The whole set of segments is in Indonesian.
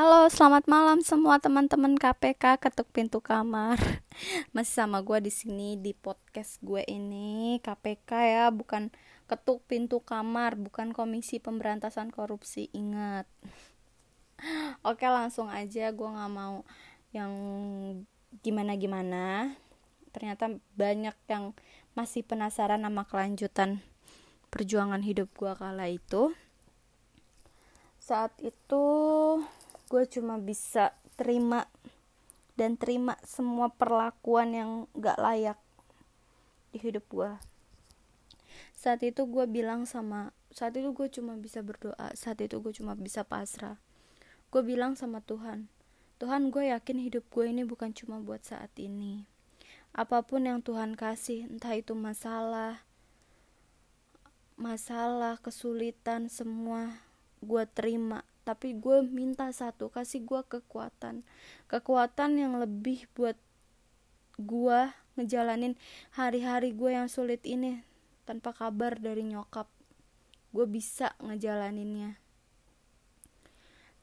Halo, selamat malam semua teman-teman KPK ketuk pintu kamar. Masih sama gue di sini di podcast gue ini KPK ya, bukan ketuk pintu kamar, bukan Komisi Pemberantasan Korupsi. Ingat. Oke, langsung aja. Gue nggak mau yang gimana-gimana. Ternyata banyak yang masih penasaran sama kelanjutan perjuangan hidup gue kala itu. Saat itu gue cuma bisa terima dan terima semua perlakuan yang gak layak di hidup gue saat itu gue bilang sama saat itu gue cuma bisa berdoa saat itu gue cuma bisa pasrah. Gue bilang sama Tuhan Tuhan gue yakin hidup gue ini bukan cuma buat saat ini. Apa pun yang Tuhan kasih entah itu masalah masalah kesulitan semua gue terima tapi gue minta satu kasih gue kekuatan. Kekuatan yang lebih buat gue ngejalanin hari-hari gue yang sulit ini tanpa kabar dari nyokap. Gue bisa ngejalaninnya.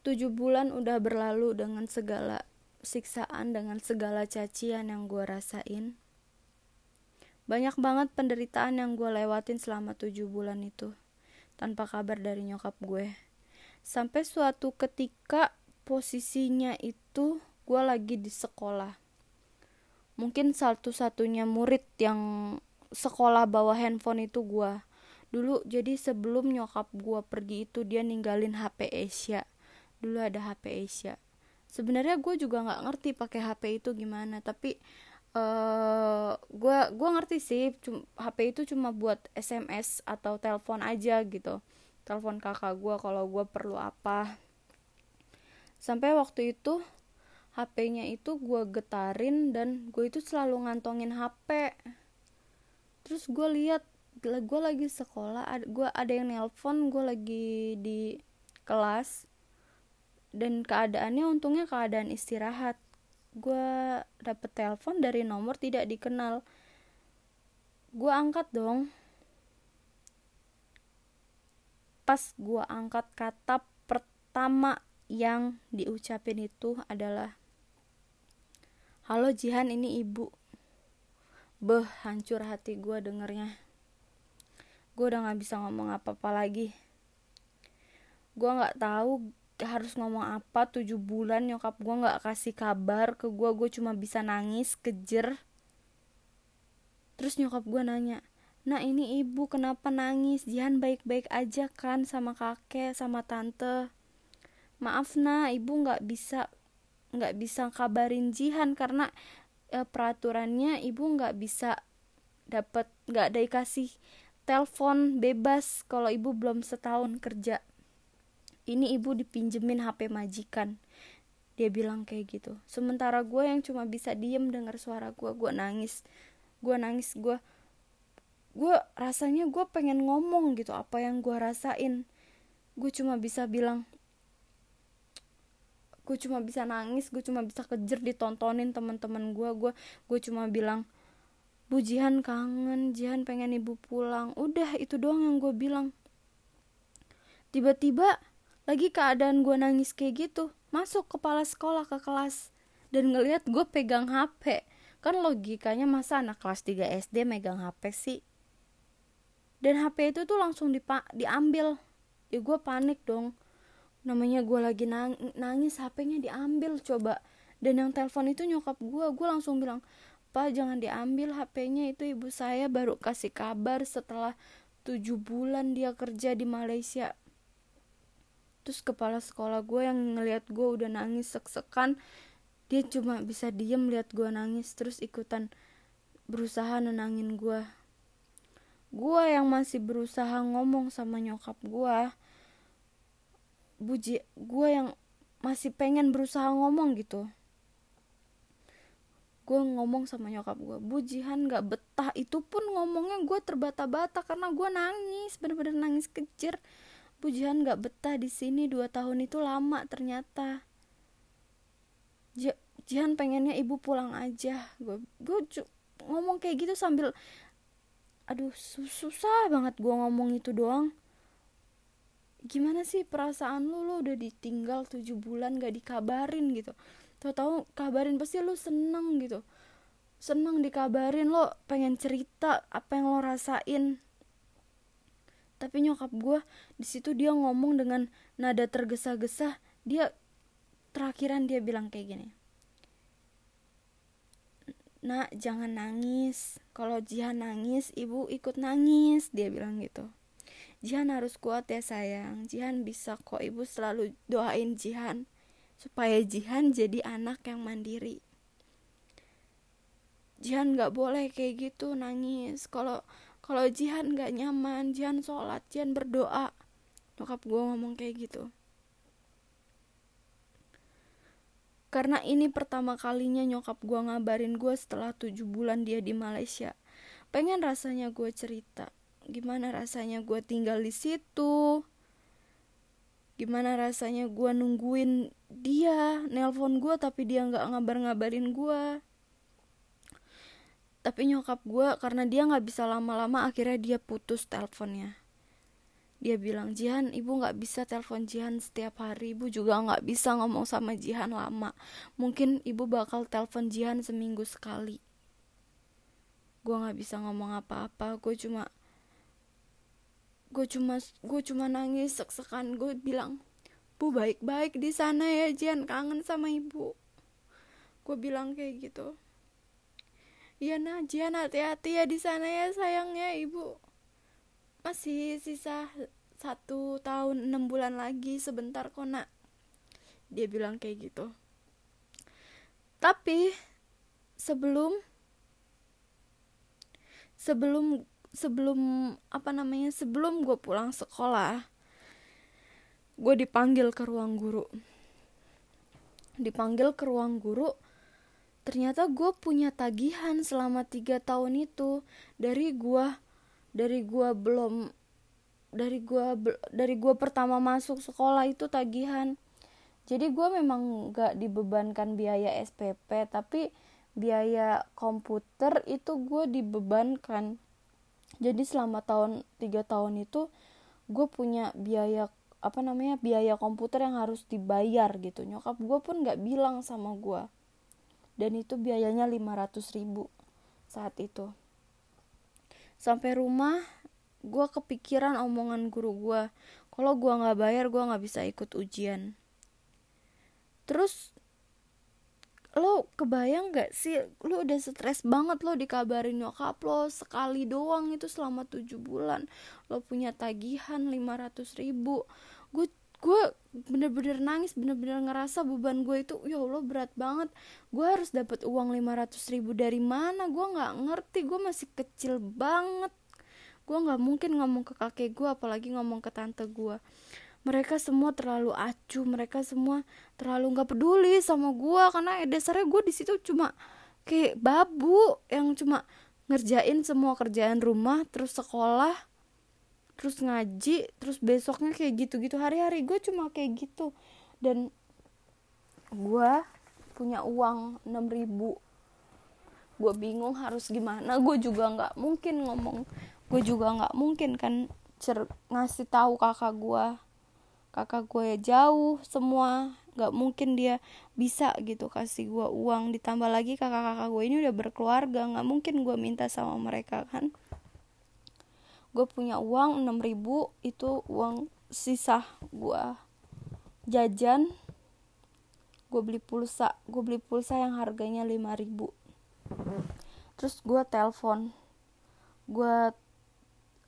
Tujuh bulan udah berlalu dengan segala siksaan dengan segala cacian yang gue rasain. Banyak banget penderitaan yang gue lewatin selama tujuh bulan itu tanpa kabar dari nyokap gue sampai suatu ketika posisinya itu gue lagi di sekolah. Mungkin satu-satunya murid yang sekolah bawa handphone itu gue dulu jadi sebelum nyokap gue pergi itu dia ninggalin HP Asia. Dulu ada HP Asia. Sebenarnya gue juga nggak ngerti pakai HP itu gimana tapi uh, gue gue ngerti sih HP itu cuma buat SMS atau telepon aja gitu telepon kakak gue kalau gue perlu apa. Sampai waktu itu HP-nya itu gue getarin dan gue itu selalu ngantongin HP terus gue lihat gue lagi sekolah gue ada yang nelpon gue lagi di kelas. Dan keadaannya untungnya keadaan istirahat. Gue dapet telepon dari nomor tidak dikenal. Gue angkat dong pas gue angkat kata pertama yang diucapin itu adalah halo Jihan ini ibu. Beh hancur hati gue dengernya. Gue udah gak bisa ngomong apa-apa lagi. Gue gak tahu harus ngomong apa tujuh bulan nyokap gue gak kasih kabar ke gue gue cuma bisa nangis kejer. Terus nyokap gue nanya Nah ini ibu kenapa nangis? Jihan baik-baik aja kan sama kakek, sama tante. Maaf nah, ibu nggak bisa nggak bisa kabarin Jihan karena e, peraturannya ibu nggak bisa dapat nggak ada dikasih telepon bebas kalau ibu belum setahun kerja. Ini ibu dipinjemin HP majikan. Dia bilang kayak gitu. Sementara gue yang cuma bisa diem dengar suara gue, gue nangis. Gue nangis, gue gue rasanya gue pengen ngomong gitu apa yang gue rasain. Gue cuma bisa bilang gue cuma bisa nangis gue cuma bisa kejer ditontonin teman-teman gue gue gue cuma bilang bu Jihan kangen Jihan pengen ibu pulang. Udah itu doang yang gue bilang. Tiba-tiba lagi keadaan gue nangis kayak gitu masuk kepala sekolah ke kelas dan ngelihat gue pegang HP kan logikanya masa anak kelas 3 SD megang HP sih dan HP itu tuh langsung dipa diambil. Ya gue panik dong. Namanya gue lagi nang nangis HP-nya diambil coba. Dan yang telepon itu nyokap gue gue langsung bilang pak jangan diambil HP-nya itu ibu. Saya baru kasih kabar setelah tujuh bulan dia kerja di Malaysia. Terus kepala sekolah gue yang ngelihat gue udah nangis sek-sekan dia cuma bisa diem lihat gue nangis terus ikutan berusaha nenangin gue gue yang masih berusaha ngomong sama nyokap gue buji gue yang masih pengen berusaha ngomong gitu. Gue ngomong sama nyokap gue bujihan gak betah. Itu pun ngomongnya gue terbata-bata karena gue nangis bener-bener nangis kejer. Bujihan gak betah di sini dua tahun itu lama ternyata. Jihan pengennya ibu pulang aja. Gue gue ngomong kayak gitu sambil aduh susah banget gue ngomong itu doang. Gimana sih perasaan lu? Lu udah ditinggal tujuh bulan gak dikabarin gitu. Tau-tau kabarin pasti lu seneng gitu. Seneng dikabarin lo pengen cerita apa yang lo rasain. Tapi nyokap gue di situ dia ngomong dengan nada tergesa-gesa. Dia terakhiran dia bilang kayak gini nak jangan nangis. Kalau Jihan nangis ibu ikut nangis dia bilang gitu. Jihan harus kuat ya sayang. Jihan bisa kok. Ibu selalu doain Jihan supaya Jihan jadi anak yang mandiri. Jihan nggak boleh kayak gitu nangis. Kalau kalau Jihan nggak nyaman Jihan sholat Jihan berdoa. Nyokap gue ngomong kayak gitu Karena ini pertama kalinya nyokap gue ngabarin gue setelah tujuh bulan dia di Malaysia. Pengen rasanya gue cerita. Gimana rasanya gue tinggal di situ. Gimana rasanya gue nungguin dia nelpon gue tapi dia nggak ngabar-ngabarin gue. Tapi nyokap gue karena dia nggak bisa lama-lama akhirnya dia putus teleponnya dia bilang Jihan ibu nggak bisa telepon Jihan setiap hari. Ibu juga nggak bisa ngomong sama Jihan lama. Mungkin ibu bakal telepon Jihan seminggu sekali. Gue nggak bisa ngomong apa-apa. Gue cuma gue cuma gue cuma nangis sek-sekan. Gue bilang bu baik-baik di sana ya Jihan. Kangen sama ibu. Gue bilang kayak gitu. Iya nah Jihan hati-hati ya di sana ya sayangnya ibu masih sisa satu tahun enam bulan lagi? Sebentar kok nak. Dia bilang kayak gitu. Tapi sebelum sebelum sebelum apa namanya sebelum gue pulang sekolah gue dipanggil ke ruang guru. Dipanggil ke ruang guru ternyata gue punya tagihan selama tiga tahun itu. Dari gue dari gua belum dari gua dari gua pertama masuk sekolah itu tagihan. Jadi gua memang gak dibebankan biaya SPP tapi biaya komputer itu gue dibebankan. Jadi selama tahun tiga tahun itu gue punya biaya apa namanya biaya komputer yang harus dibayar gitu. Nyokap gue pun nggak bilang sama gue dan itu biayanya 500 ribu saat itu sampai rumah gue kepikiran omongan guru gue kalau gue nggak bayar gue nggak bisa ikut ujian. Terus lo kebayang gak sih lo udah stres banget lo dikabarin nyokap lo sekali doang itu selama tujuh bulan. Lo punya tagihan 500 ribu. Gue gue bener-bener nangis bener-bener ngerasa beban gue itu ya allah berat banget. Gue harus dapat uang 500 ribu dari mana? Gue nggak ngerti gue masih kecil banget. Gue nggak mungkin ngomong ke kakek gue apalagi ngomong ke tante gue. Mereka semua terlalu acuh mereka semua terlalu nggak peduli sama gue karena ya dasarnya gue di situ cuma kayak babu yang cuma ngerjain semua kerjaan rumah terus sekolah terus ngaji terus besoknya kayak gitu-gitu. Hari-hari gue cuma kayak gitu. Dan gue punya uang 6 ribu. Gue bingung harus gimana. Gue juga nggak mungkin ngomong. Gue juga nggak mungkin kan cer ngasih tahu kakak gue. Kakak gue jauh semua. Nggak mungkin dia bisa gitu kasih gue uang. Ditambah lagi kakak-kakak gue ini udah berkeluarga. Nggak mungkin gue minta sama mereka kan gue punya uang 6000 itu uang sisa gue jajan gue beli pulsa gue beli pulsa yang harganya 5000 terus gue telepon. Gue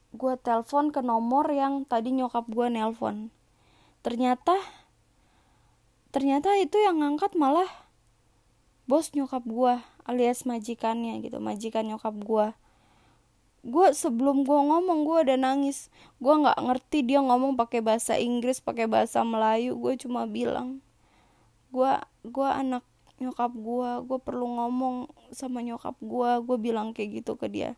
gue telepon ke nomor yang tadi nyokap gue nelpon. Ternyata ternyata itu yang ngangkat malah bos nyokap gue alias majikannya gitu majikan nyokap gue gue sebelum gue ngomong gue udah nangis. Gue nggak ngerti dia ngomong pakai bahasa Inggris pakai bahasa Melayu. Gue cuma bilang gue gue anak nyokap gue gue perlu ngomong sama nyokap gue gue bilang kayak gitu ke dia.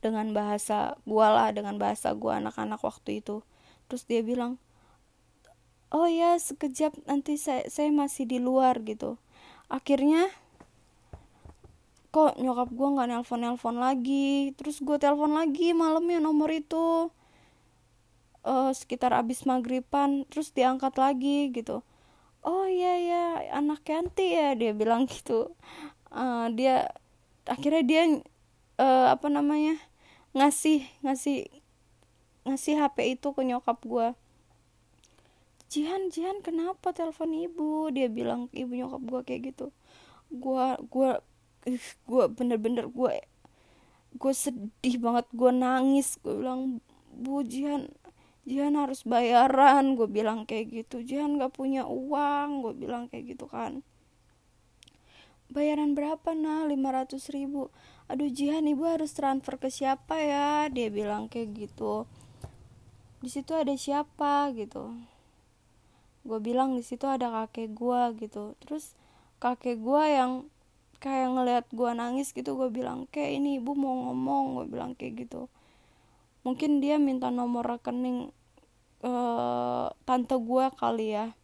Dengan bahasa gue lah dengan bahasa gue anak-anak waktu itu. Terus dia bilang oh ya sekejap nanti saya saya masih di luar gitu. Akhirnya kok nyokap gue nggak nelpon nelpon lagi? Terus gue telepon lagi malamnya nomor itu. Uh, sekitar abis maghriban terus diangkat lagi gitu. Oh iya ya anak Yanti ya dia bilang gitu. Uh, dia akhirnya dia uh, apa namanya ngasih ngasih ngasih HP itu ke nyokap gue Jihan Jihan kenapa telepon ibu? Dia bilang ibu nyokap gue kayak gitu. Gue gue gue bener-bener gue gue sedih banget gue nangis gue bilang bu Jihan Jihan harus bayaran. Gue bilang kayak gitu Jihan gak punya uang gue bilang kayak gitu kan. Bayaran berapa nah 500 ribu. Aduh Jihan ibu harus transfer ke siapa ya? Dia bilang kayak gitu. Di situ ada siapa? gitu. Gue bilang di situ ada kakek gue gitu. Terus kakek gue yang kayak ngeliat gue nangis gitu gue bilang kayak ini ibu mau ngomong gue bilang kayak gitu. Mungkin dia minta nomor rekening uh, tante gue kali ya.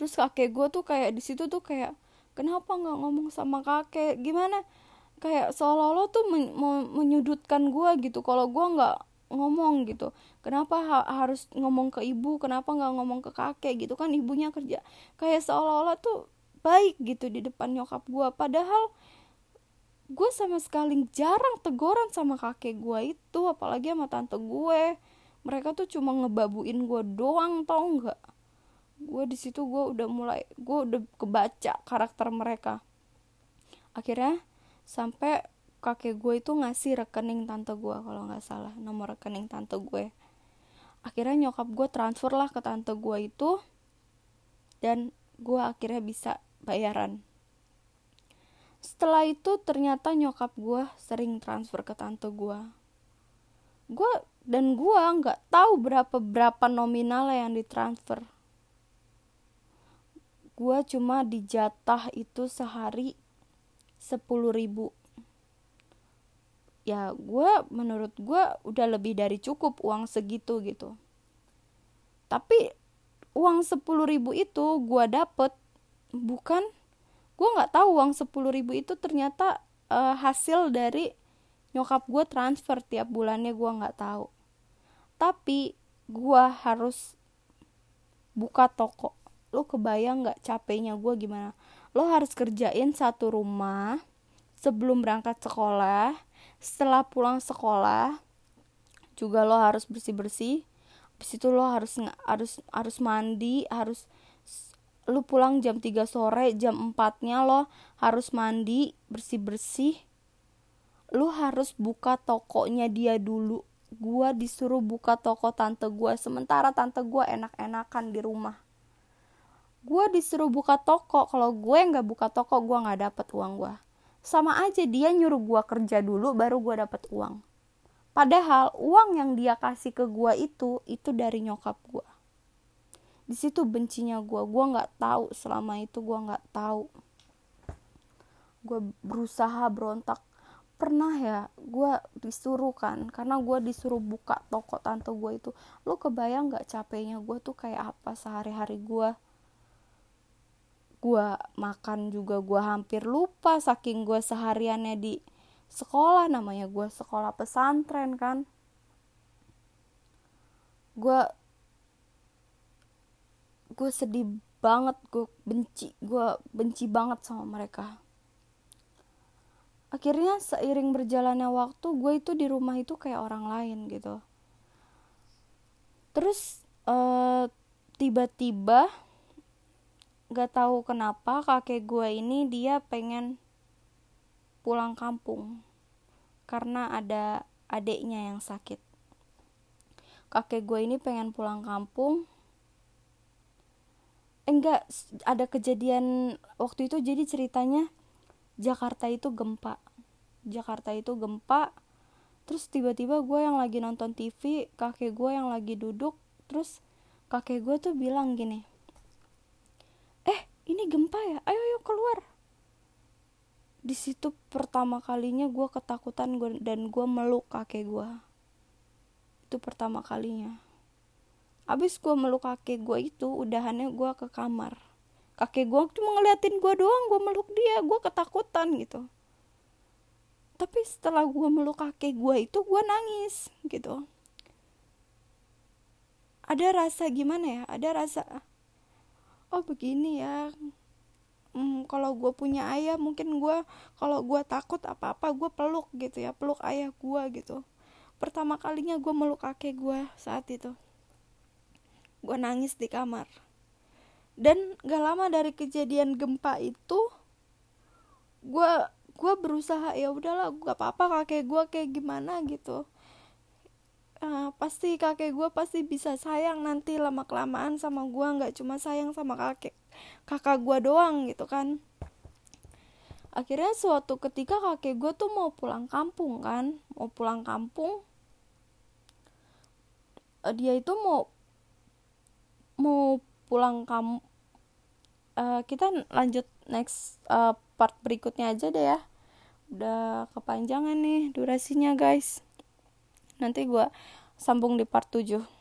Terus kakek gue tuh kayak di situ tuh kayak kenapa nggak ngomong sama kakek? Gimana? Kayak seolah-olah tuh men menyudutkan gue gitu kalau gue nggak ngomong gitu. Kenapa ha harus ngomong ke ibu? Kenapa nggak ngomong ke kakek? Gitu kan ibunya kerja. Kayak seolah-olah tuh baik gitu di depan nyokap gue padahal gue sama sekali jarang teguran sama kakek gue itu apalagi sama tante gue. Mereka tuh cuma ngebabuin gue doang tau nggak? Gue di situ gue udah mulai gue udah kebaca karakter mereka. Akhirnya sampai kakek gue itu ngasih rekening tante gue kalau nggak salah nomor rekening tante gue. Akhirnya nyokap gue transfer lah ke tante gue itu dan gue akhirnya bisa bayaran. Setelah itu ternyata nyokap gue sering transfer ke tante gue gue dan gue nggak tahu berapa berapa nominal yang ditransfer. Gue cuma dijatah itu sehari sepuluh ribu. Ya gue menurut gue udah lebih dari cukup uang segitu gitu. Tapi uang sepuluh ribu itu gue dapet bukan. Gue nggak tahu uang sepuluh ribu itu ternyata uh, hasil dari nyokap gue transfer tiap bulannya gue nggak tahu. Tapi gue harus buka toko. Lo kebayang nggak capeknya gue gimana? Lo harus kerjain satu rumah sebelum berangkat sekolah. Setelah pulang sekolah juga lo harus bersih bersih habis itu lo harus harus harus mandi harus lo pulang jam 3 sore jam 4 nya lo harus mandi bersih bersih lo harus buka tokonya dia dulu. Gue disuruh buka toko tante gue sementara tante gue enak-enakan di rumah. Gue disuruh buka toko. Kalau gue nggak buka toko gue nggak dapet uang gue sama aja dia nyuruh gue kerja dulu baru gue dapet uang. Padahal uang yang dia kasih ke gue itu itu dari nyokap gue di situ bencinya gue gue nggak tahu selama itu gue nggak tahu. Gue berusaha berontak. Pernah ya gue disuruh kan karena gue disuruh buka toko tante gue itu. Lo kebayang nggak capeknya gue tuh kayak apa sehari-hari gue gue makan juga gue hampir lupa saking gue sehariannya di sekolah. Namanya gue sekolah pesantren kan. Gue gue sedih banget gue benci gue benci banget sama mereka. Akhirnya seiring berjalannya waktu gue itu di rumah itu kayak orang lain gitu. Terus uh, tiba-tiba gak tahu kenapa kakek gue ini dia pengen pulang kampung karena ada adiknya yang sakit. Kakek gue ini pengen pulang kampung enggak ada kejadian waktu itu jadi ceritanya Jakarta itu gempa. Jakarta itu gempa terus tiba-tiba gue yang lagi nonton TV kakek gue yang lagi duduk terus kakek gue tuh bilang gini eh ini gempa ya? Ayo ayo keluar. Di situ pertama kalinya gue ketakutan dan gue meluk kakek gue itu pertama kalinya abis gue meluk kakek gue itu udahannya gue ke kamar. Kakek gue cuma ngeliatin gue doang gue meluk dia gue ketakutan gitu. Tapi setelah gue meluk kakek gue itu gue nangis gitu. Ada rasa gimana ya? Ada rasa oh begini ya. Hmm, kalau gue punya ayah mungkin gue kalau gue takut apa apa gue peluk gitu ya peluk ayah gue gitu. Pertama kalinya gue meluk kakek gue saat itu gue nangis di kamar. Dan gak lama dari kejadian gempa itu gue gue berusaha ya udahlah gak apa-apa kakek gue kayak gimana gitu. Uh, pasti kakek gue pasti bisa sayang nanti lama kelamaan sama gue nggak cuma sayang sama kakek kakak gue doang gitu kan. Akhirnya suatu ketika kakek gue tuh mau pulang kampung kan mau pulang kampung uh, dia itu mau mau pulang kamu uh, kita lanjut next uh, part berikutnya aja deh ya. Udah kepanjangan nih durasinya guys. Nanti gue sambung di part 7